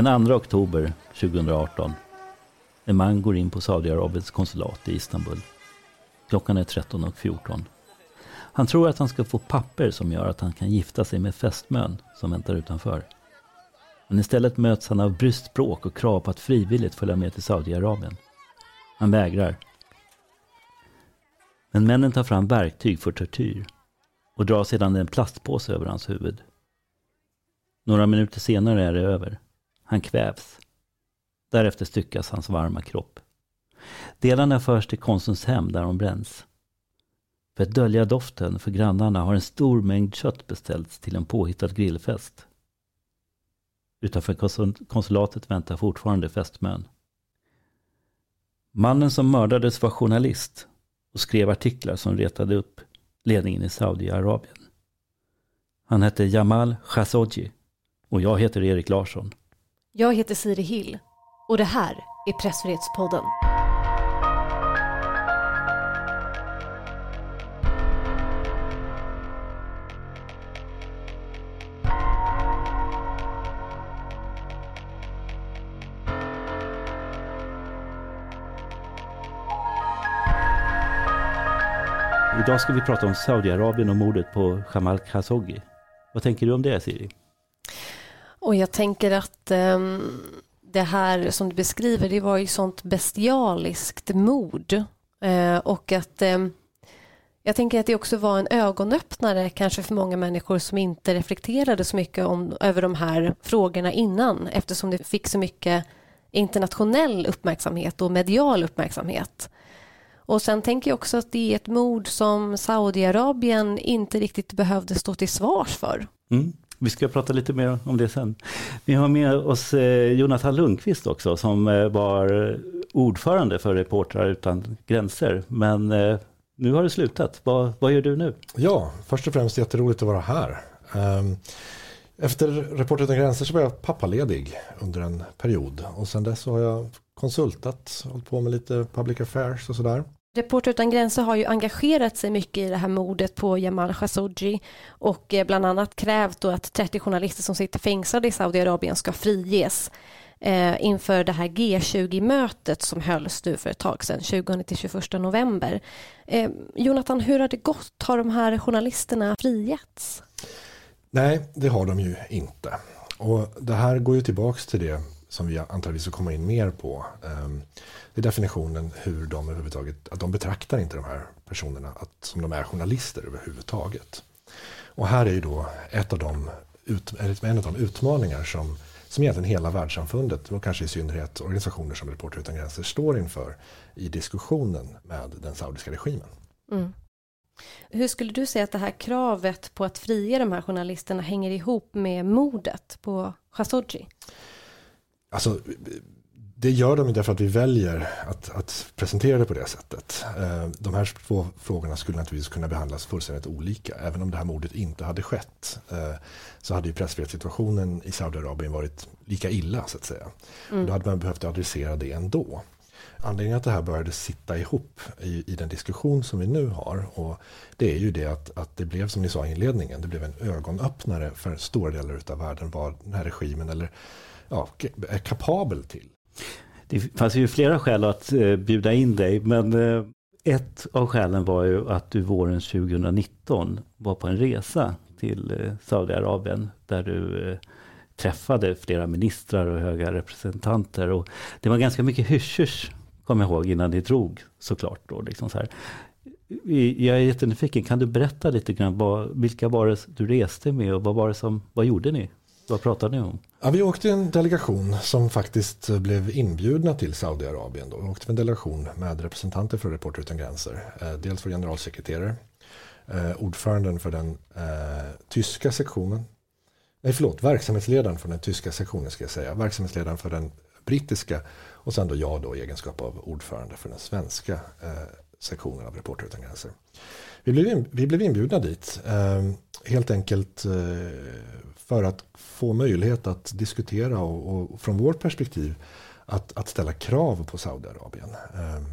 Den 2 oktober 2018. En man går in på Saudiarabiens konsulat i Istanbul. Klockan är 13.14. Han tror att han ska få papper som gör att han kan gifta sig med fästmön som väntar utanför. Men istället möts han av brystspråk och krav på att frivilligt följa med till Saudiarabien. Han vägrar. Men männen tar fram verktyg för tortyr och drar sedan en plastpåse över hans huvud. Några minuter senare är det över. Han kvävs. Därefter styckas hans varma kropp. Delarna förs till konsuns hem där de bränns. För att dölja doften för grannarna har en stor mängd kött beställts till en påhittad grillfest. Utanför konsulatet väntar fortfarande fästmön. Mannen som mördades var journalist och skrev artiklar som retade upp ledningen i Saudiarabien. Han hette Jamal Khashoggi och jag heter Erik Larsson. Jag heter Siri Hill och det här är Pressfrihetspodden. Idag ska vi prata om Saudiarabien och mordet på Jamal Khashoggi. Vad tänker du om det Siri? Och jag tänker att um, det här som du beskriver, det var ju sånt bestialiskt mord. Uh, och att um, jag tänker att det också var en ögonöppnare kanske för många människor som inte reflekterade så mycket om, över de här frågorna innan eftersom det fick så mycket internationell uppmärksamhet och medial uppmärksamhet. Och sen tänker jag också att det är ett mord som Saudiarabien inte riktigt behövde stå till svars för. Mm. Vi ska prata lite mer om det sen. Vi har med oss eh, Jonathan Lundqvist också som eh, var ordförande för Reportrar utan gränser. Men eh, nu har det slutat. Vad, vad gör du nu? Ja, först och främst jätteroligt att vara här. Ehm, efter Reportrar utan gränser så var jag pappaledig under en period och sen dess så har jag konsultat, hållit på med lite public affairs och sådär. Reporter utan gränser har ju engagerat sig mycket i det här mordet på Jamal Khashoggi och eh, bland annat krävt att 30 journalister som sitter fängslade i Saudiarabien ska friges eh, inför det här G20-mötet som hölls nu för ett tag sedan, 20-21 november. Eh, Jonathan, hur har det gått? Har de här journalisterna frigetts? Nej, det har de ju inte. Och det här går ju tillbaks till det som vi antagligen ska komma in mer på. Ehm, det är definitionen hur de överhuvudtaget, att de betraktar inte de här personerna att, som de är journalister överhuvudtaget. Och här är ju då ett av de, en av de utmaningar som, som egentligen hela världssamfundet och kanske i synnerhet organisationer som Reporter utan gränser står inför i diskussionen med den saudiska regimen. Mm. Hur skulle du säga att det här kravet på att frige de här journalisterna hänger ihop med mordet på Khashoggi? Alltså, det gör de därför att vi väljer att, att, presentera det på det sättet. Eh, de här två frågorna skulle naturligtvis kunna behandlas fullständigt olika. Även om det här mordet inte hade skett eh, så hade ju pressfrihetssituationen i Saudiarabien varit lika illa så att säga. Mm. Då hade man behövt adressera det ändå. Anledningen att det här började sitta ihop i, i den diskussion som vi nu har och det är ju det att, att det blev som ni sa i inledningen, det blev en ögonöppnare för stora delar av världen vad den här regimen eller ja, är kapabel till. Det fanns ju flera skäl att eh, bjuda in dig, men eh, ett av skälen var ju att du våren 2019 var på en resa till eh, Saudiarabien där du träffade flera ministrar och höga representanter. Och det var ganska mycket hysch kommer jag ihåg, innan ni drog såklart. Då, liksom så här. Jag är jättenyfiken, kan du berätta lite grann, vad, vilka var det du reste med och vad var det som, vad gjorde ni? Vad pratade ni om? Ja, vi åkte en delegation som faktiskt blev inbjudna till Saudiarabien. Då. Vi åkte en delegation med representanter för Reporter utan gränser. Eh, dels för generalsekreterare, eh, ordföranden för den eh, tyska sektionen. Nej, förlåt, verksamhetsledaren för den tyska sektionen ska jag säga. Verksamhetsledaren för den brittiska och sen då jag då i egenskap av ordförande för den svenska eh, sektionen av Reporter utan gränser. Vi blev, in, vi blev inbjudna dit. Eh, helt enkelt eh, för att få möjlighet att diskutera och, och från vårt perspektiv att, att, ställa krav på Saudiarabien. Ehm,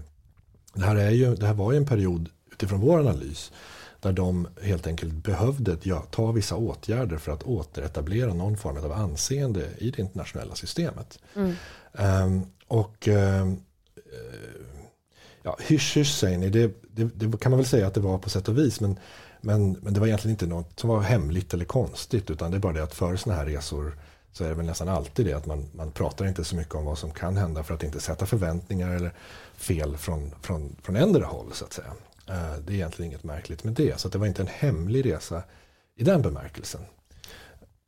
det här, är ju, det här var ju en period utifrån vår analys där där de helt enkelt behövde ja, ta vissa åtgärder för att återetablera någon form av anseende i det internationella systemet. Mm. Um, och um, ja, hysch hysch säger ni, det, det, det, kan man väl säga att det var på sätt och vis. Men, men, men det var egentligen inte något som var hemligt eller konstigt. Utan det är bara det att för sådana här resor så är det väl nästan alltid det att man, man pratar inte så mycket om vad som kan hända för att inte sätta förväntningar eller fel från, från, från ändra håll så att säga. Eh, det är egentligen inget märkligt med det. Så det var inte en hemlig resa i den bemärkelsen.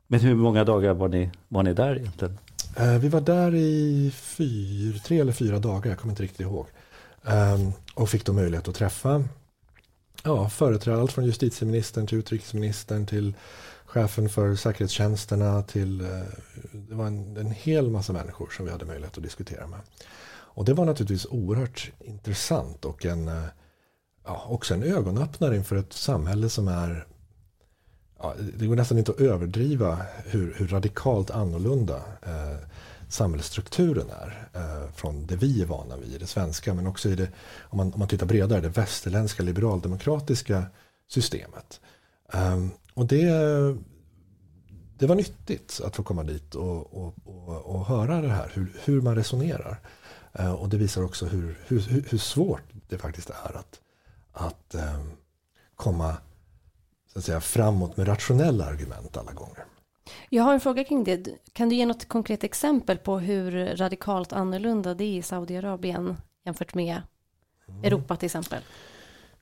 Men hur många dagar var ni, var ni där egentligen? Eh, vi var där i fyr, tre eller fyra dagar, jag kommer inte riktigt ihåg. Ehm, och fick då möjlighet att träffa ja, företrädare, allt från justitieministern till utrikesministern till chefen för säkerhetstjänsterna till, eh, det var en, en hel massa människor som vi hade möjlighet att diskutera med. Och det var naturligtvis oerhört intressant och en, eh, ja, också en ögonöppnare inför ett samhälle som är ja, det går nästan inte att överdriva hur, hur radikalt annorlunda eh, samhällsstrukturen är. Eh, från det vi är vana vid i det svenska men också i det, om man, om man tittar bredare, det västerländska liberaldemokratiska systemet. Eh, och det, det var nyttigt att få komma dit och, och, och, och höra det här, hur, hur man resonerar. Eh, och det visar också hur, hur, hur svårt det faktiskt är att, att ehm, komma så att säga, framåt med rationella argument alla gånger. Jag har en fråga kring det. Kan du ge något konkret exempel på hur radikalt annorlunda det är i Saudiarabien jämfört med mm. Europa till exempel?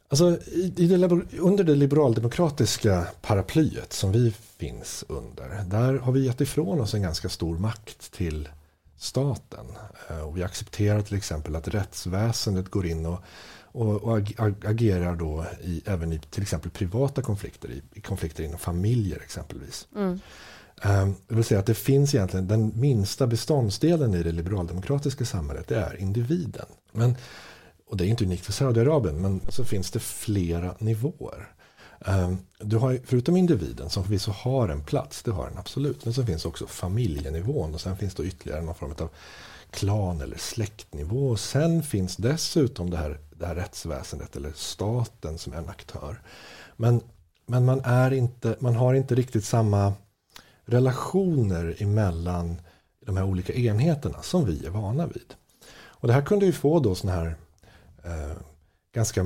Alltså, det, under det liberaldemokratiska paraplyet som vi finns under, där har vi gett ifrån oss en ganska stor makt till staten. Eh, och vi accepterar till exempel att rättsväsendet går in och, och, och agerar då i, även i till exempel privata konflikter, i, i konflikter inom familjer exempelvis. Mm. Ehm, det vill säga att det finns egentligen den minsta beståndsdelen i det liberaldemokratiska samhället, det är individen. Men och det är inte unikt för Saudiarabien, men så finns det flera nivåer. Ehm, du har, förutom individen som förvisso har en plats, det har den absolut, men så finns också familjenivån och sen finns det ytterligare någon form av klan eller släktnivå. Och sen finns dessutom det här, det här rättsväsendet eller staten som en aktör. Men, men man, är inte, man har inte riktigt samma relationer emellan de här olika enheterna som vi är vana vid. Och det här kunde ju få då sådana här eh, ganska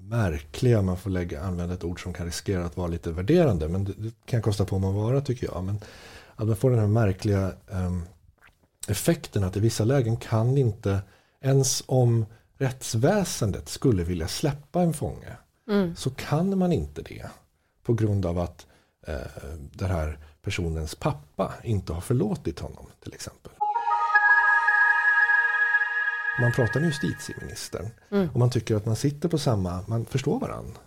märkliga, man får lägga, använda ett ord som kan riskera att vara lite värderande, men det, det kan kosta på mig att vara tycker jag. Men att man får den här märkliga eh, effekten att i vissa lägen kan inte, ens om rättsväsendet skulle vilja släppa en fånge, mm. så kan man inte det. På grund av att eh, den här personens pappa inte har förlåtit honom till exempel. Man pratar med justitieministern mm. och man tycker att man sitter på samma, man förstår varandra.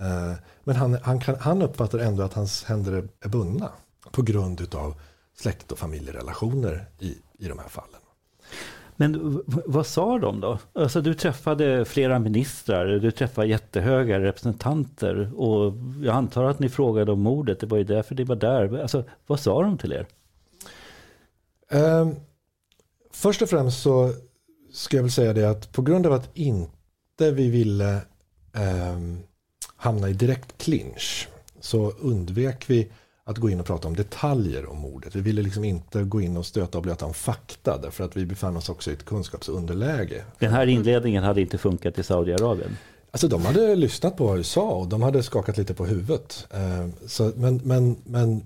Eh, men han, han, kan, han uppfattar ändå att hans händer är bundna på grund av släkt och familjerelationer i, i de här fallen. Men vad sa de då? Alltså du träffade flera ministrar, du träffade jättehöga representanter och jag antar att ni frågade om mordet, det var ju därför det var där. Alltså, vad sa de till er? Um, först och främst så ska jag väl säga det att på grund av att inte vi ville um, hamna i direkt clinch så undvek vi att gå in och prata om detaljer om mordet. Vi ville liksom inte gå in och stöta och blöta om fakta därför att vi befann oss också i ett kunskapsunderläge. Den här inledningen hade inte funkat i Saudiarabien? Alltså de hade lyssnat på vad vi sa och de hade skakat lite på huvudet. Eh, så, men, men, men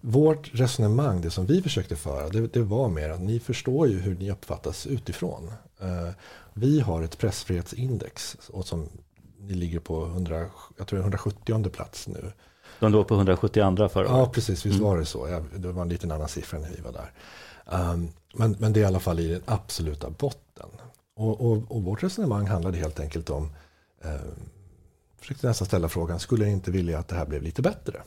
vårt resonemang, det som vi försökte föra, det, det var mer att ni förstår ju hur ni uppfattas utifrån. Eh, vi har ett pressfrihetsindex och som ni ligger på 100, jag tror 170 plats nu. De låg på 172 förra året. Ja, precis. Visst mm. var det så. Ja, det var en liten annan siffra när vi var där. Um, men, men det är i alla fall i den absoluta botten. Och, och, och vårt resonemang handlade helt enkelt om, eh, försökte nästan ställa frågan, skulle jag inte vilja att det här blev lite bättre?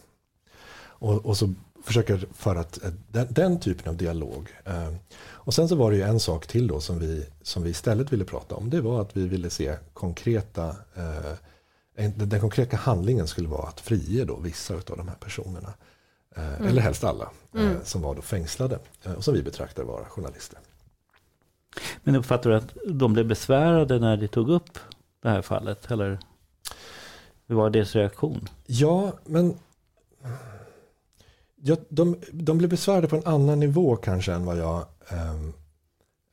Och, och så försöker föra ett, den, den, typen av dialog. Eh, och sen så var det ju en sak till då som vi, som vi istället ville prata om. Det var att vi ville se konkreta eh, den konkreta handlingen skulle vara att frige då vissa av de här personerna. Eh, mm. Eller helst alla eh, mm. som var då fängslade eh, och som vi betraktar vara journalister. Men uppfattar du att de blev besvärade när de tog upp det här fallet? Eller? Hur var deras reaktion? Ja, men ja, de, de blev besvärade på en annan nivå kanske än vad, jag, eh,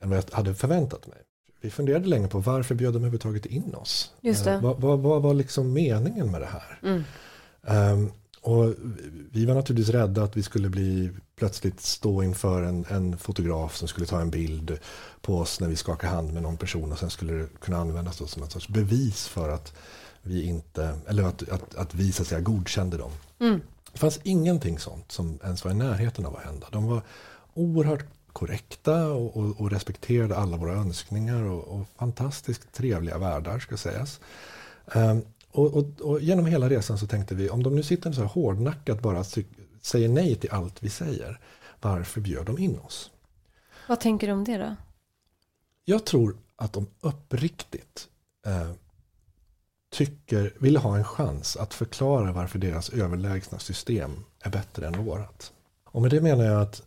än vad jag hade förväntat mig. Vi funderade länge på varför bjöd de överhuvudtaget in oss? Just. Eh, vad, vad, vad var liksom meningen med det här? Mm. Um, och vi var naturligtvis rädda att vi skulle bli plötsligt stå inför en, en, fotograf som skulle ta en bild på oss när vi skakar hand med någon person och sen skulle det kunna användas som ett sorts bevis för att vi inte, eller att, att, att vi så att säga godkände dem. Mm. Det fanns ingenting sånt som ens var i närheten av att hända. De var oerhört korrekta och, och, och respekterade alla våra önskningar och, och fantastiskt trevliga värdar ska sägas. Och, och, och, genom hela resan så tänkte vi, om de nu sitter så här hårdnackat bara säger nej till allt vi säger, varför bjöd de in oss? Vad tänker du om det då? Jag tror att de uppriktigt eh, tycker, vill ha en chans att förklara varför deras överlägsna system är bättre än vårat. Och med det menar jag att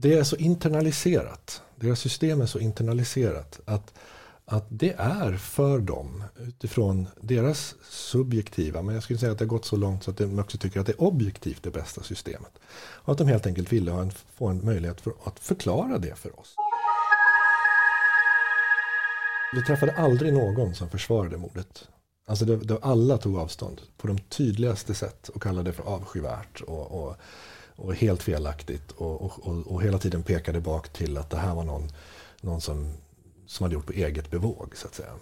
det är så internaliserat, deras system är så internaliserat att att det är för dem utifrån deras subjektiva, men jag skulle säga att det har gått så långt så att de också tycker att det är objektivt det bästa systemet. Och att de helt enkelt ville ha en, få en möjlighet för, att förklara det för oss. Vi träffade aldrig någon som försvarade mordet. Alltså det, det, alla tog avstånd på de tydligaste sätt och kallade det för avskyvärt och, och, och helt felaktigt och, och, och, hela tiden pekade bak till att det här var någon, någon som som hade gjort på eget bevåg så att säga.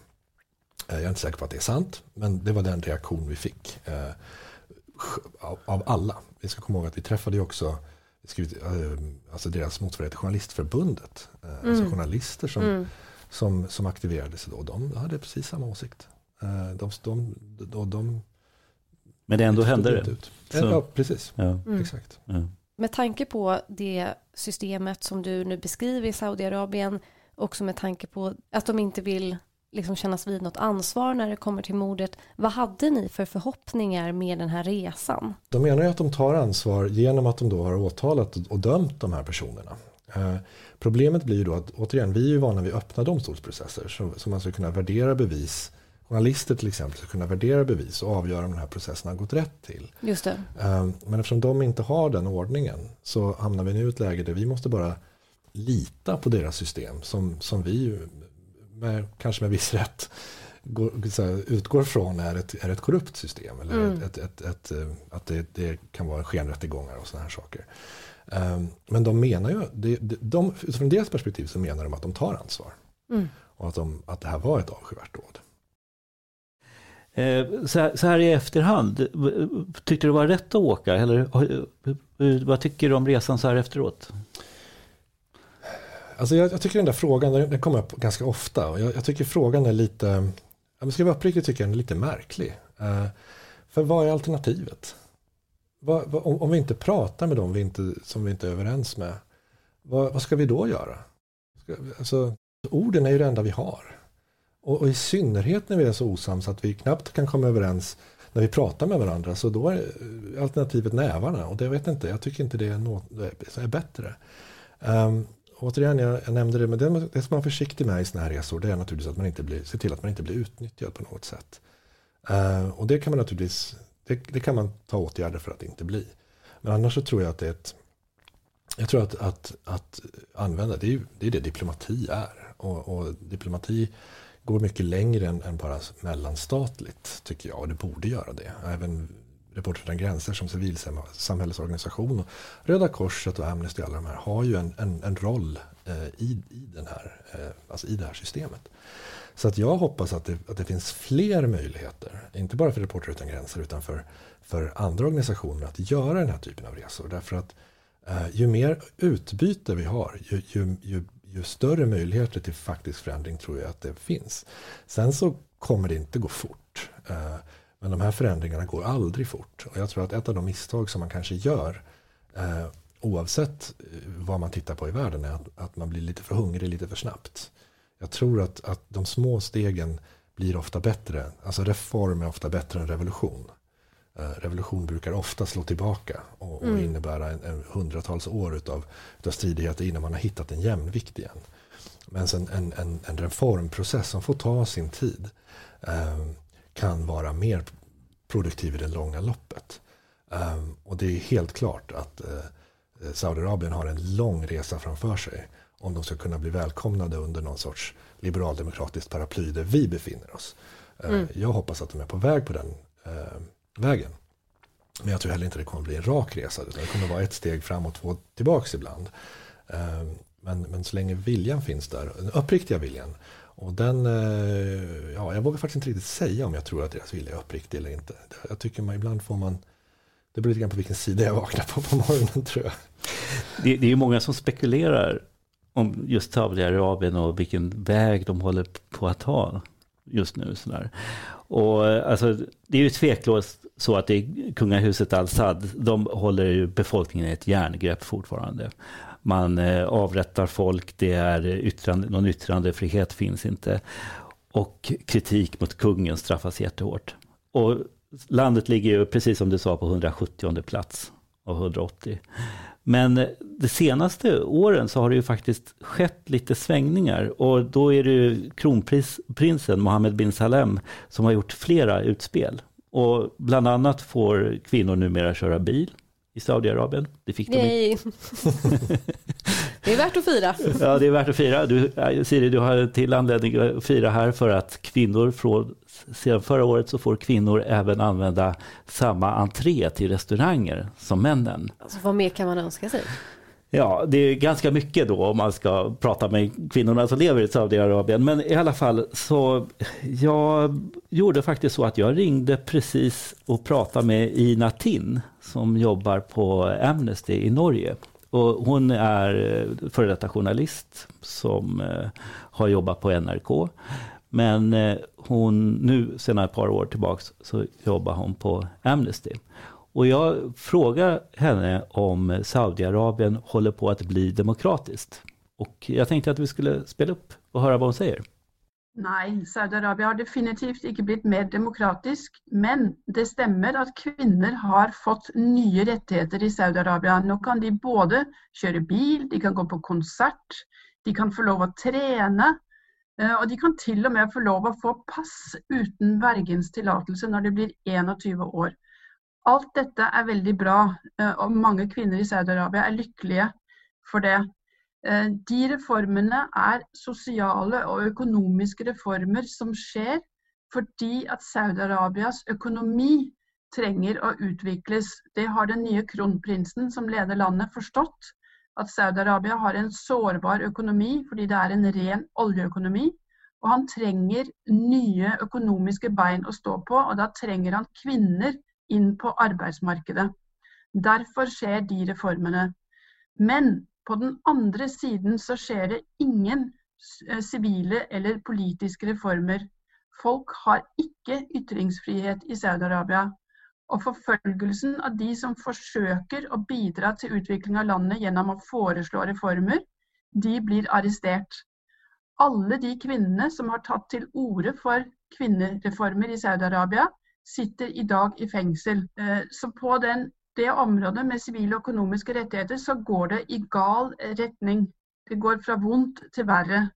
Eh, jag är inte säker på att det är sant, men det var den reaktion vi fick. Eh, av, alla. Vi ska komma ihåg att vi träffade också skrivit, eh, alltså deras motsvarighet till Journalistförbundet. Alltså mm. Alltså journalister som, mm. som, som aktiverade sig då. De hade precis samma åsikt. De, de, de, de Men det ändå hände det? Ut. Ja, precis. Ja. Mm. Exakt. Ja. Med tanke på det systemet som du nu beskriver i Saudiarabien också med tanke på att de inte vill liksom kännas vid något ansvar när det kommer till mordet. Vad hade ni för förhoppningar med den här resan? De menar ju att de tar ansvar genom att de då har åtalat och dömt de här personerna. Eh, problemet blir ju då att återigen, vi är ju vana vid öppna domstolsprocesser så, så man ska kunna värdera bevis. Journalister till exempel ska kunna värdera bevis och avgöra om den här processen har gått rätt till. Just det. Eh, men eftersom de inte har den ordningen så hamnar vi nu i ett läge där vi måste bara lita på deras system som, som vi med, kanske med viss rätt går, här, utgår från är ett, är ett korrupt system. Eller mm. ett, ett, ett, eh, att det, det, kan vara skenrättegångar och sådana här saker. Um, men de menar ju, de, de, de, utifrån deras perspektiv så menar de att de tar ansvar. Mm. Och att, de, att det här var ett avskyvärt dåd. Eh, så här, så här, i efterhand, eh, tyckte du det var rätt att åka? Eller eh, vad tycker du om resan så här efteråt? Alltså jag, jag, tycker den där frågan, den kommer upp ganska ofta. Och jag, jag tycker frågan är lite, jag ska vara uppriktig tycker jag den är lite märklig. För vad är alternativet? Vad, vad, om, om, vi inte pratar med dem vi inte, som vi inte är överens med, vad, vad ska vi då göra? Ska, alltså, orden är ju det enda vi har. Och, och, i synnerhet när vi är så osams att vi knappt kan komma överens när vi pratar med varandra. Så då är alternativet nävarna. Och det vet jag inte, jag tycker inte det är, något, det är bättre. Um, återigen, jag, jag nämnde det, men det, det som man är försiktig med i sådana här resor det är naturligtvis att man inte blir, se till att man inte blir utnyttjad på något sätt. Uh, och det kan man naturligtvis det, det, kan man ta åtgärder för att inte bli. Men annars så tror jag att det är ett jag tror att, att, att använda, det är, det är det diplomati är. Och, och diplomati går mycket längre än, än, bara mellanstatligt tycker jag. Och det borde göra det. Även Reportrar utan gränser som civilsamhällesorganisation. Röda Korset och Amnesty och alla de här har ju en, en, en roll eh, i, i, den här, eh, alltså i det här systemet. Så att jag hoppas att det, att det finns fler möjligheter, inte bara för Reportrar utan gränser utan för, för andra organisationer att göra den här typen av resor. Därför att eh, ju mer utbyte vi har, ju, ju, ju, ju, större möjligheter till faktisk förändring tror jag att det finns. Sen så kommer det inte gå fort. Eh, men de här förändringarna går aldrig fort. Och jag tror att ett av de misstag som man kanske gör eh, oavsett eh, vad man tittar på i världen är att, att, man blir lite för hungrig lite för snabbt. Jag tror att, att de små stegen blir ofta bättre. Alltså reform är ofta bättre än revolution. Eh, revolution brukar ofta slå tillbaka och, och mm. innebära en, en hundratals år utav, utav stridigheter innan man har hittat en jämvikt igen. Men en, en, en reformprocess som får ta sin tid. Eh, kan vara mer produktiv i det långa loppet. Um, och det är helt klart att uh, Saudiarabien har en lång resa framför sig om de ska kunna bli välkomnade under någon sorts liberaldemokratiskt paraply där vi befinner oss. Uh, mm. Jag hoppas att de är på väg på den vägen. Men jag tror heller inte det kommer bli en rak resa. Utan det kommer vara ett steg fram och två tillbaks ibland. Eh, men, men så länge viljan finns där, den uppriktiga viljan. Och den, eh, ja, jag vågar faktiskt inte riktigt säga om jag tror att deras vilja är uppriktig eller inte. Jag tycker man ibland får man det beror lite grann på vilken sida jag vaknar på på morgonen tror jag. Det, det är ju många som spekulerar om just Saudiarabien och vilken väg de håller på att ta just nu. Sådär. Och eh, alltså, det är ju tveklöst så att det är kungahuset al-Sad, de håller ju befolkningen i ett järngrepp fortfarande. Man eh, avrättar folk, det är yttrande, någon yttrandefrihet finns inte. Och kritik mot kungen straffas jättehårt. Och landet ligger ju, precis som du sa, på 170 plats av 180. Men de senaste åren så har det ju faktiskt skett lite svängningar och då är det ju kronprinsen Mohammed bin Salem som har gjort flera utspel. Och bland annat får kvinnor numera köra bil i Saudiarabien. Det fick Nej. de Det är värt att fira. Ja, det är värt att fira. Du, Siri, du har en till anledning att fira här för att kvinnor från sedan förra året så får kvinnor även använda samma entré till restauranger som männen. Alltså, vad mer kan man önska sig? Ja, det är ganska mycket då om man ska prata med kvinnorna som lever i Saudiarabien. Men i alla fall så jag gjorde faktiskt så att jag ringde precis och pratade med Ina Tinn som jobbar på Amnesty i Norge. Och hon är eh, före detta journalist som eh, har jobbat på NRK. Men eh, hon, nu sedan ett par år tillbaks så jobbar hon på Amnesty. Och jag frågar henne om Saudiarabien håller på att bli demokratiskt. Och jag tänkte att vi skulle spela upp och höra vad hon säger. Nej, Saudiarabien har definitivt inte blivit mer demokratisk, men det stämmer att kvinnor har fått nya rättigheter i Saudiarabien. Nu kan de både köra bil, de kan gå på konsert, de kan få lov att träna, eh, og de kan til og med få lov å få pass uten vergens tillatelse når de blir 21 år. Alt dette er veldig bra, och og mange kvinner i Saudi-Arabia er lykkelige for det. Eh, de reformene er sosiale og økonomiske reformer som skjer fordi at Saudi-Arabias økonomi trenger å utvikles. Det har den nye kronprinsen som leder landet forstått at Saudi-Arabia har en sårbar økonomi fordi det er en ren oljeøkonomi. Og han trenger nye økonomiske bein å stå på, og da trenger han kvinner inn på arbeidsmarkedet. Derfor skjer de reformene. Men på den andre siden så skjer det ingen civila sivile eller politiske reformer. Folk har ikke ytringsfrihet i Saudi-Arabia. Og forfølgelsen av de som forsøker å bidra til utvikling av landet gjennom å foreslå reformer, de blir arrestert. Alle de kvinnene som har tatt til orde for kvinnereformer i Saudi-Arabia, sitter i dag i fengsel. Eh, så på den, det området med sivile og økonomiske rettigheter, så går det i gal retning. Det går fra vondt til verre.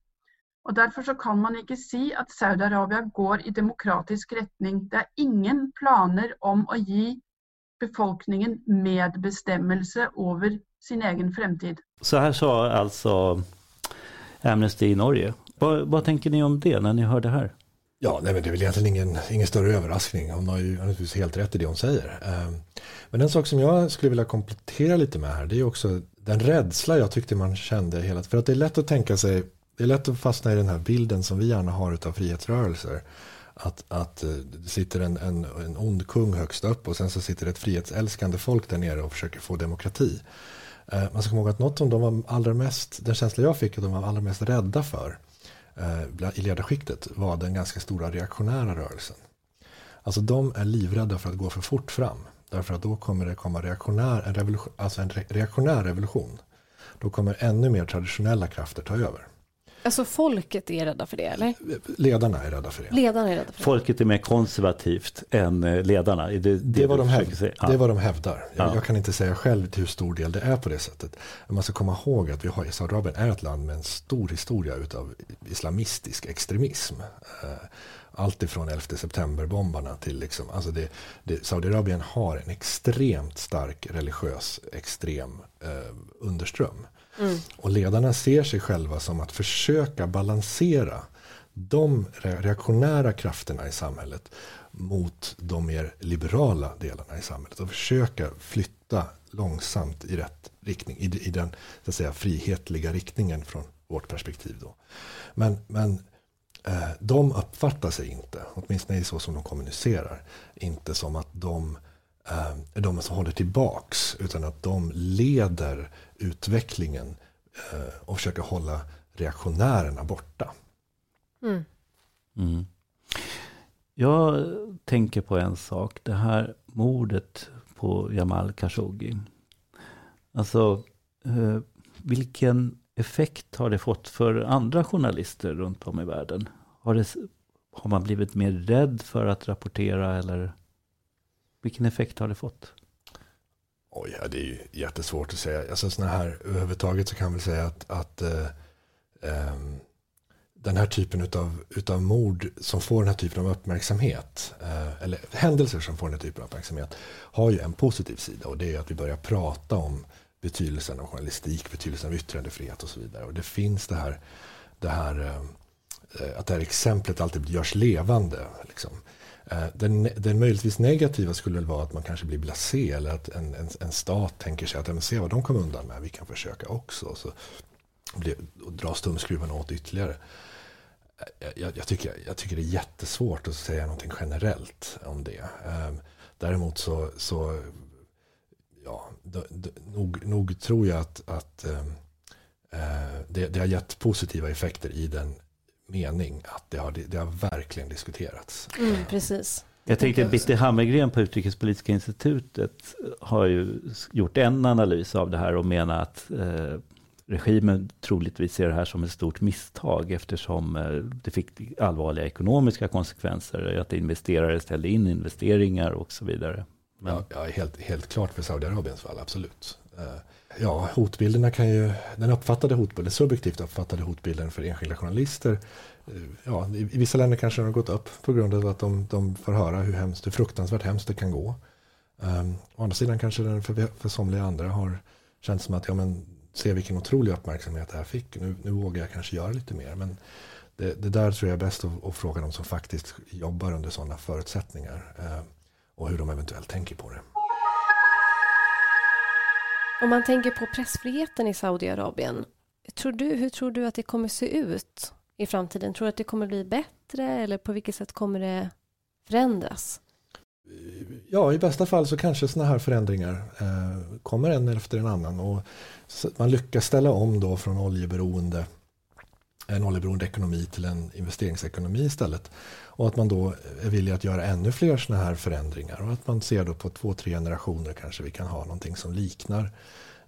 Og Derfor så kan man ikke si at Saudi-Arabia går i demokratisk retning. Det er ingen planer om å gi befolkningen medbestämmelse över sin egen framtid. Så här sa alltså Amnesty i Norge. Vad, vad tänker ni om det när ni hör det här? Ja, nej, men det är väl egentligen ingen, ingen större överraskning. Hon har ju naturligtvis helt rätt i det hon säger. Ehm, men en sak som jag skulle vilja komplettera lite med här, det är också den rädsla jag tyckte man kände hela För att det är lätt att tänka sig det är lätt att fastna i den här bilden som vi gärna har av frihetsrörelser. Att, att eh, det sitter en, en, en ond kung högst upp och sen så sitter ett frihetsälskande folk där nere och försöker få demokrati. Ehm, man ska komma ihåg att något som de var allra mest, den känsla jag fick att de var allra mest rädda för Eh, i ledarskiktet var den ganska stora reaktionära rörelsen. Alltså de är livrädda för att gå för fort fram. Därför att då kommer det komma reaktionär, en, revolution, alltså en reaktionär revolution. Då kommer ännu mer traditionella krafter ta över. Alltså folket är rädda för det, eller? Ledarna är rädda för det. Ledarna är rädda för det. Folket är mer konservativt än eh, ledarna. Det, det, Det, är vad de, häv säga. det är Ja. vad de hävdar. Jag, Ja. jag kan inte säga själv hur stor del det är på det sättet. Men man ska komma ihåg att vi har, Saudiarabien är ett land med en stor historia utav islamistisk extremism. Eh, Allt ifrån 11 september-bombarna till liksom, alltså det, det, Saudiarabien har en extremt stark religiös extrem eh, underström. Mm. Och ledarna ser sig själva som att försöka balansera de reaktionära krafterna i samhället mot de mer liberala delarna i samhället och försöka flytta långsamt i rätt riktning, i, i den så att säga, frihetliga riktningen från vårt perspektiv. Då. Men, men eh, de uppfattar sig inte, åtminstone i så som de kommunicerar, inte som att de eh, är de som håller tillbaks, utan att de leder utvecklingen eh, och försöker hålla reaktionärerna borta. Mm. Mm. Jag tänker på en sak. Det här mordet på Jamal Khashoggi. Alltså, eh, vilken effekt har det fått för andra journalister runt om i världen? Har, det, har man blivit mer rädd för att rapportera eller vilken effekt har det fått? Oj, ja, det är ju jättesvårt att säga. Alltså såna här, överhuvudtaget så kan man väl säga att, att eh, eh, den här typen utav, utav mord som får den här typen av uppmärksamhet, eh, eller händelser som får den här typen av uppmärksamhet, har ju en positiv sida och det är att vi börjar prata om betydelsen av journalistik, betydelsen av yttrandefrihet och så vidare. Och det finns det här, det här eh, att det här exemplet alltid görs levande. Liksom. Eh, den, den möjligtvis negativa skulle väl vara att man kanske blir blasé eller att en, en, en stat tänker sig att "Ja, men se vad de kom undan med, vi kan försöka också. Och så blir, och dra stumskruven åt ytterligare. Eh, jag, jag, tycker, jag tycker det är jättesvårt att säga någonting generellt om det. Ehm, däremot så, så ja, d, d, nog, nog tror jag att, att äh, det, det har gett positiva effekter i den mening att det har, det har verkligen diskuterats. Mm, precis. Jag tänkte tänker Bitte Hammergren på Utrikespolitiska institutet har ju gjort en analys av det här och menar att eh, regimen troligtvis ser det här som ett stort misstag eftersom eh, det fick allvarliga ekonomiska konsekvenser. Att investerare ställde in investeringar och så vidare. Men, Ja, ja, helt, helt klart för Saudiarabiens fall, absolut. Eh, Ja, hotbilderna kan ju, den uppfattade hotbilden, subjektivt uppfattade hotbilden för enskilda journalister, eh, ja, i, i vissa länder kanske den har gått upp på grund av att de, de får höra hur, hemskt, hur fruktansvärt hemskt det kan gå. Um, å andra sidan kanske den för, för somliga andra har känts som att, ja men, se vilken otrolig uppmärksamhet det här fick, nu, nu vågar jag kanske göra lite mer. Men det, det där tror jag är bäst att, att fråga de som faktiskt jobbar under sådana förutsättningar uh, och hur de eventuellt tänker på det. Om man tänker på pressfriheten i Saudiarabien, tror du, hur tror du att det kommer se ut i framtiden? Tror du att det kommer bli bättre eller på vilket sätt kommer det förändras? Ja, i bästa fall så kanske sådana här förändringar eh, kommer en efter en annan. Och man lyckas ställa om då från oljeberoende, en oljeberoende ekonomi till en investeringsekonomi istället. Och att man då är villig att göra ännu fler sådana här förändringar. Och att man ser då på två, tre generationer kanske vi kan ha någonting som liknar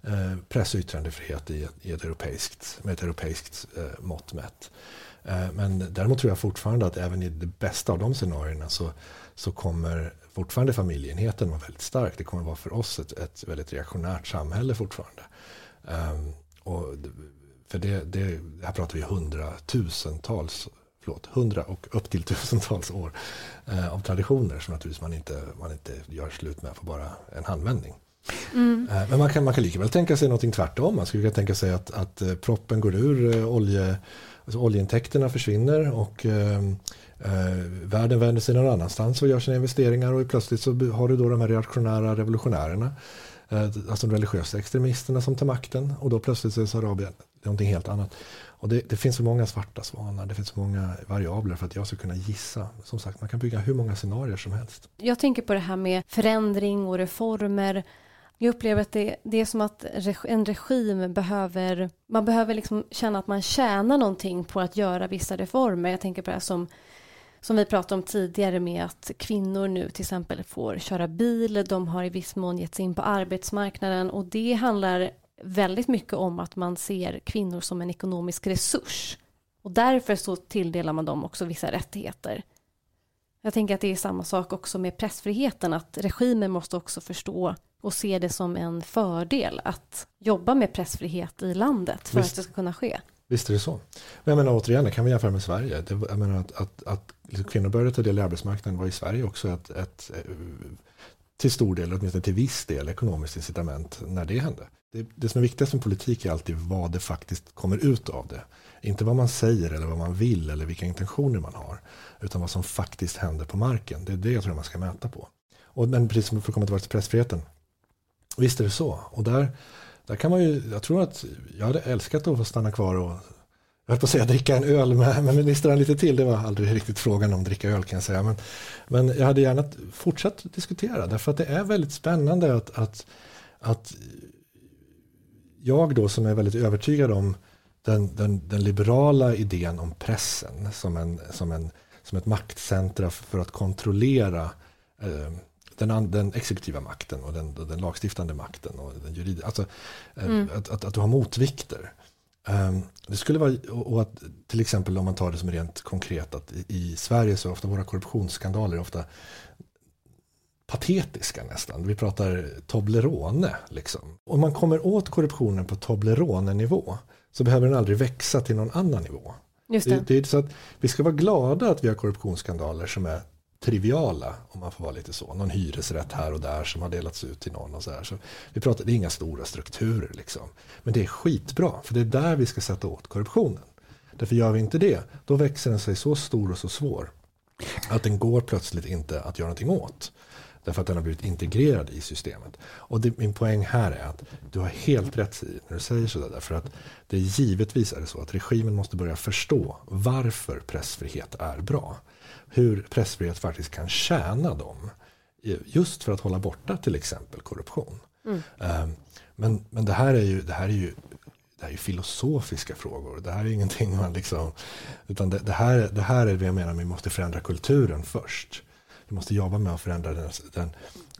eh, press och yttrandefrihet i, i ett europeiskt, med ett europeiskt eh, mått mätt. Eh, men däremot tror jag fortfarande att även i det bästa av de scenarierna så, så kommer fortfarande familjeenheten vara väldigt stark. Det kommer vara för oss ett, ett väldigt reaktionärt samhälle fortfarande. Ehm, och, för det, det, här pratar vi hundratusentals, förlåt, hundra och upp till tusentals år eh, av traditioner som naturligtvis man inte, man inte gör slut med på bara en handvändning. Mm. Eh, Men man kan, man kan lika väl tänka sig någonting tvärtom. Man skulle kunna tänka sig att, att eh, proppen går ur, eh, olje, alltså oljeintäkterna försvinner och eh, världen vänder sig någon annanstans och gör sina investeringar och plötsligt så har du då de här reaktionära revolutionärerna, Eh, alltså de religiösa extremisterna som tar makten och då plötsligt så är Saudiarabien någonting helt annat. Och det, det finns så många svarta svanar, det finns så många variabler för att jag ska kunna gissa. Som sagt, man kan bygga hur många scenarier som helst. Jag tänker på det här med förändring och reformer. Jag upplever att det, det är som att en regim behöver, man behöver liksom känna att man tjänar någonting på att göra vissa reformer. Jag tänker på det här som, som vi pratade om tidigare med att kvinnor nu till exempel får köra bil, de har i viss mån gett sig in på arbetsmarknaden och det handlar väldigt mycket om att man ser kvinnor som en ekonomisk resurs Och därför så tilldelar man dem också vissa rättigheter. Jag tänker att det är samma sak också med pressfriheten, att regimen måste också förstå och se det som en fördel att jobba med pressfrihet i landet för Visst. att det ska kunna ske. Visst är det så. Men jag menar återigen, det kan vi jämföra med Sverige. Det, jag menar att, att, att liksom kvinnor började ta del i arbetsmarknaden var i Sverige också ett, ett, eh, till stor del, åtminstone till viss del, ekonomiskt incitament när det hände. Det, det som är viktigast med politik är alltid vad det faktiskt kommer ut av det. Inte vad man säger eller vad man vill eller vilka intentioner man har. Utan vad som faktiskt händer på marken. Det är det jag tror man ska mäta på. Och, men precis som för att komma tillbaka till pressfriheten. Visst är det så. Och där, där kan man ju, jag tror att jag hade älskat att få stanna kvar och jag höll på att säga dricka en öl med, med ministrarna lite till. Det var aldrig riktigt frågan om dricka öl kan jag säga. Men, men jag hade gärna fortsatt diskutera därför att det är väldigt spännande att, att, att jag då som är väldigt övertygad om den, den, den liberala idén om pressen som, en, som, en, som ett maktcentra för att kontrollera eh, den, den, exekutiva makten och den, den lagstiftande makten och den juridiska. Alltså, eh, mm. att, att, att, du har motvikter. Um, det skulle vara, och att till exempel om man tar det som rent konkret att i, i Sverige så är ofta våra korruptionsskandaler ofta patetiska nästan. Vi pratar Toblerone. Liksom. Om man kommer åt korruptionen på Toblerone-nivå så behöver den aldrig växa till någon annan nivå. Just det. Det, det är så att vi ska vara glada att vi har korruptionsskandaler som är triviala, om man får vara lite så. Någon hyresrätt här och där som har delats ut till någon. och så, här. så Vi pratar, Det är inga stora strukturer, liksom. men det är skitbra, för det är där vi ska sätta åt korruptionen. Därför gör vi inte det, då växer den sig så stor och så svår att den går plötsligt inte att göra någonting åt. Därför att den har blivit integrerad i systemet. Och det, min poäng här är att du har helt rätt i när du säger sådär. Därför att det givetvis är det så att regimen måste börja förstå varför pressfrihet är bra. Hur pressfrihet faktiskt kan tjäna dem. Just för att hålla borta till exempel korruption. Mm. Ehm, men, men det här är ju, det här är ju det här är filosofiska frågor. Det här är ingenting man liksom... Utan det, det, här, det här är det jag menar, vi måste förändra kulturen först. Vi måste jobba med att förändra den, den,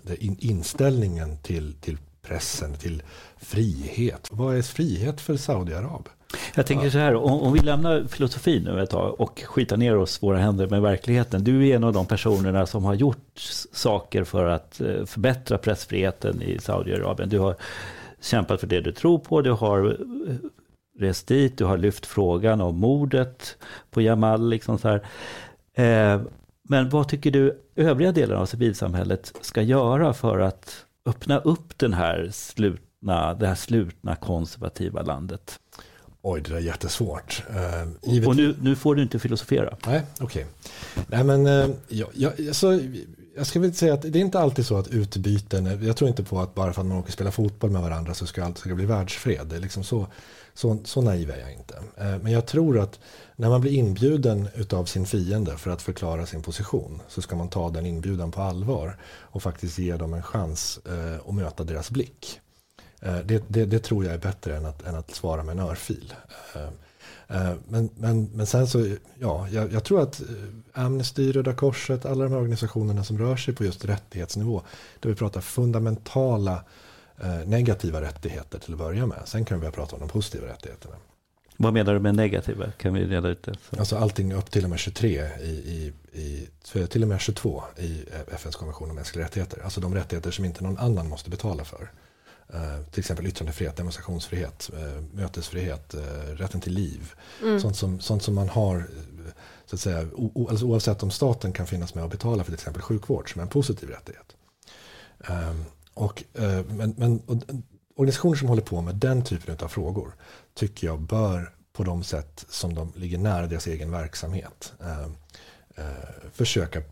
den inställningen till, till pressen, till frihet. Vad är frihet för Saudiarab? Jag tänker så här, om, om, vi lämnar filosofin nu ett tag och skitar ner oss våra händer med verkligheten. Du är en av de personerna som har gjort saker för att eh, förbättra pressfriheten i Saudiarabien. Du har kämpat för det du tror på, du har eh, rest dit, du har lyft frågan om mordet på Jamal. Liksom så här. Eh, men vad tycker du övriga delar av civilsamhället ska göra för att öppna upp den här slutna, det här slutna konservativa landet? Oj, det där är jättesvårt. Uh, givet... Och nu, nu, får du inte filosofera. Nej, okej. Okay. Nej, men uh, jag, jag, alltså, jag ska väl säga att det är inte alltid så att utbyten, jag tror inte på att bara för att man åker och spelar fotboll med varandra så ska allt ska bli världsfred. Det är liksom så, så, så naiv är jag inte. Uh, men jag tror att när man blir inbjuden av sin fiende för att förklara sin position så ska man ta den inbjudan på allvar och faktiskt ge dem en chans att möta deras blick. Eh, det, det, det, tror jag är bättre än att, än att svara med en örfil. Eh, eh, men, men, men sen så, ja, jag, jag, tror att Amnesty, Röda Korset, alla de här organisationerna som rör sig på just rättighetsnivå, där vi pratar fundamentala negativa rättigheter till att börja med. Sen kan vi börja prata om de positiva rättigheterna. Vad menar du med negativa? Kan vi reda ut det? Så. Alltså allting upp till och med 23 i, i, i, till och med 22 i FNs konvention om mänskliga rättigheter. Alltså de rättigheter som inte någon annan måste betala för. Uh, till exempel yttrandefrihet, demonstrationsfrihet, uh, mötesfrihet, uh, rätten till liv. Mm. Sånt, som, sånt som man har, så att säga, o, alltså oavsett om staten kan finnas med och betala för till exempel sjukvård som är en positiv rättighet. Um, och, men, men och, organisationer som håller på med den typen av frågor tycker jag bör på de sätt som de ligger nära deras egen verksamhet försöka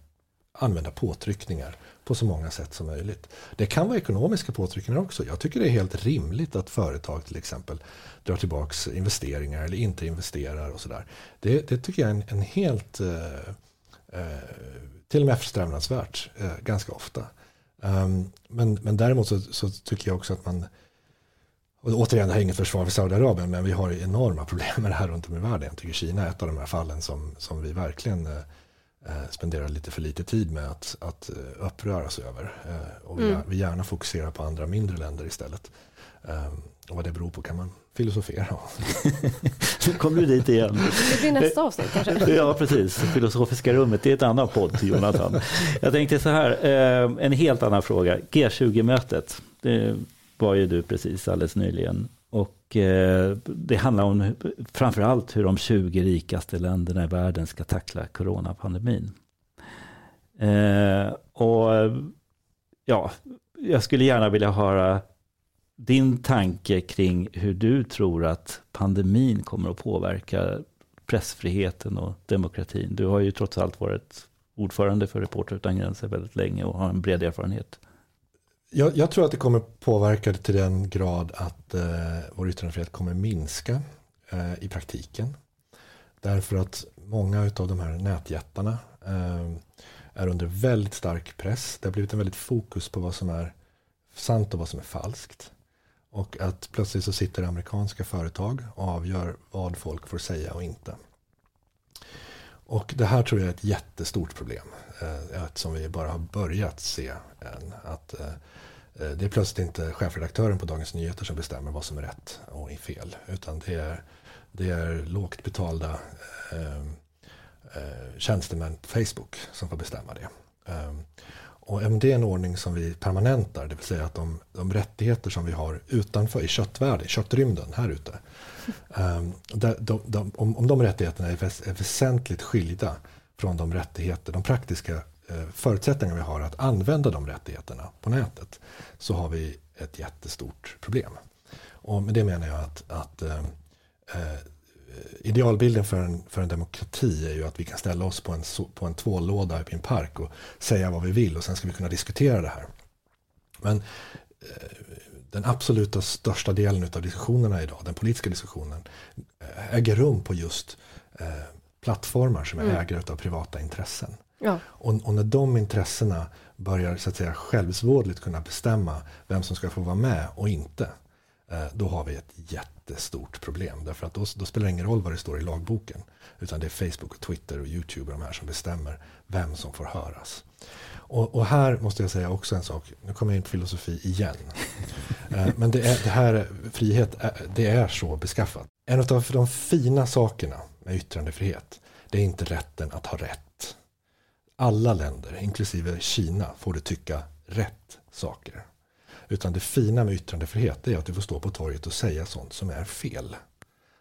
använda påtryckningar på så många sätt som möjligt. Det kan vara ekonomiska påtryckningar också. Jag tycker det är helt rimligt att företag till exempel drar tillbaka investeringar eller inte investerar och sådär. Det, det tycker jag är en, en helt eh, eh, till och med eftersträvansvärt eh, ganska ofta. Um, men, men däremot så, så, tycker jag också att man och återigen, det här är inget försvar för Saudiarabien, men vi har enorma problem med det här runt om i världen. Jag tycker Kina är ett av de här fallen som, som vi verkligen eh, eh, spenderar lite för lite tid med att, att eh, uppröras över. Eh, och vi, mm. vi gärna fokuserar på andra mindre länder istället. Eh, och vad det beror på kan man filosofera nu kommer du dit igen. Det blir nästa avsnitt kanske? Ja, precis. Filosofiska rummet, det är ett annat podd, Jonathan. Jag tänkte så här, eh, en helt annan fråga. G20-mötet, det var ju du precis alldeles nyligen. Och eh, det handlar om framförallt hur de 20 rikaste länderna i världen ska tackla coronapandemin. Eh, och ja, jag skulle gärna vilja höra din tanke kring hur du tror att pandemin kommer att påverka pressfriheten och demokratin. Du har ju trots allt varit ordförande för Reporter utan gränser väldigt länge och har en bred erfarenhet. Jag, jag tror att det kommer påverka det till den grad att eh, vår yttrandefrihet kommer minska eh, i praktiken. Därför att många av de här nätjättarna eh, är under väldigt stark press. Det har blivit en väldigt fokus på vad som är sant och vad som är falskt. Och att plötsligt så sitter amerikanska företag och avgör vad folk får säga och inte. Och det här tror jag är ett jättestort problem. Eh, som vi bara har börjat se. Än, att eh, eh, det är plötsligt inte chefredaktören på Dagens Nyheter som bestämmer vad som är rätt och fel. Utan det är, det är lågt betalda eh, eh, tjänstemän på Facebook som får bestämma det. Eh, och det är en ordning som vi permanentar, det vill säga att de, de rättigheter som vi har utanför i köttvärlden, köttrymden här ute. Ehm, um, de, de, de, om, om de rättigheterna är, väs, är väsentligt skilda från de rättigheter, de praktiska eh, förutsättningar vi har att använda de rättigheterna på nätet, så har vi ett jättestort problem. Och med det menar jag att, att eh, eh idealbilden för en, för en demokrati är ju att vi kan ställa oss på en, på en tvålåda i en park och säga vad vi vill och sen ska vi kunna diskutera det här. Men eh, den absoluta största delen av diskussionerna idag, den politiska diskussionen, eh, äger rum på just eh, plattformar som är mm. ägare av privata intressen. Ja. Och, och, när de intressena börjar så att säga självsvådligt kunna bestämma vem som ska få vara med och inte, Eh, då har vi ett jättestort problem. Därför att då, då, spelar det ingen roll vad det står i lagboken. Utan det är Facebook, och Twitter och YouTube och de här som bestämmer vem som får höras. Och, och här måste jag säga också en sak. Nu kommer jag in på filosofi igen. Eh, men det, är, det här frihet, det är så beskaffat. En av de fina sakerna med yttrandefrihet, det är inte rätten att ha rätt. Alla länder, inklusive Kina, får du tycka rätt saker. Utan det fina med yttrandefrihet är att du får stå på torget och säga sånt som är fel.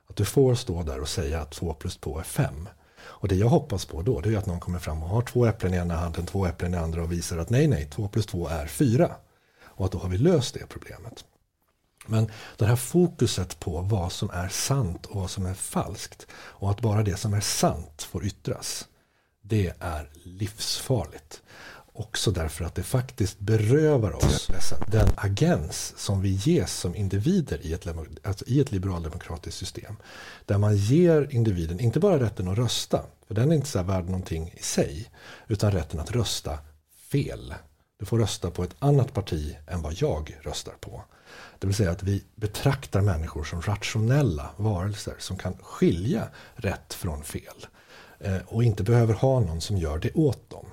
Att du får stå där och säga att 2 plus 2 är 5. Och det jag hoppas på då det är att någon kommer fram och har två äpplen i ena handen, två äpplen i andra och visar att nej, nej, 2 plus 2 är 4. Och att då har vi löst det problemet. Men det här fokuset på vad som är sant och vad som är falskt och att bara det som är sant får yttras. Det är livsfarligt. Också därför att det faktiskt berövar oss den agens som vi ges som individer i ett, alltså i ett liberaldemokratiskt system. Där man ger individen inte bara rätten att rösta, för den är inte så värd någonting i sig, utan rätten att rösta fel. Du får rösta på ett annat parti än vad jag röstar på. Det vill säga att vi betraktar människor som rationella varelser som kan skilja rätt från fel. Eh, och inte behöver ha någon som gör det åt dem.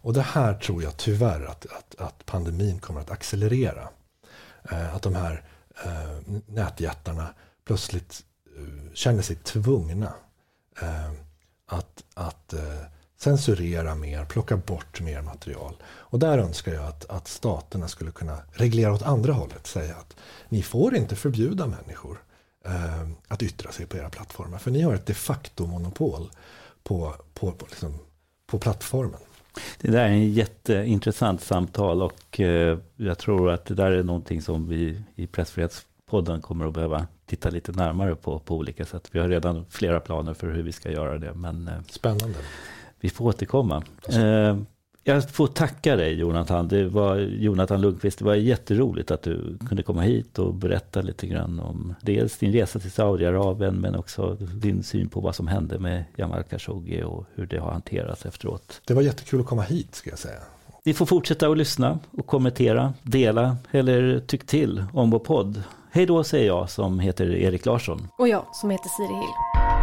Och det här tror jag tyvärr att, att, att pandemin kommer att accelerera. Eh, att de här eh, nätjättarna plötsligt känner sig tvungna att, att eh, censurera mer, plocka bort mer material. Och där önskar jag att, att staterna skulle kunna reglera åt andra hållet. Säga att ni får inte förbjuda människor eh, att yttra sig på era plattformar. För ni har ett de facto monopol på, på, på, liksom, på plattformen. Det där är en jätteintressant samtal och eh, jag tror att det där är någonting som vi i Pressfrihetspodden kommer att behöva titta lite närmare på på olika sätt. Vi har redan flera planer för hur vi ska göra det. Men, eh, Spännande. Vi får återkomma. Alltså. Jag får tacka dig Jonathan. Det var Jonathan Lundqvist. Det var jätteroligt att du kunde komma hit och berätta lite grann om dels din resa till Saudiarabien men också din syn på vad som hände med Jamal Khashoggi och hur det har hanterats efteråt. Det var jättekul att komma hit ska jag säga. Ni får fortsätta att lyssna och kommentera, dela eller tyck till om vår podd. Hej då säger jag som heter Erik Larsson. Och jag som heter Siri Hill.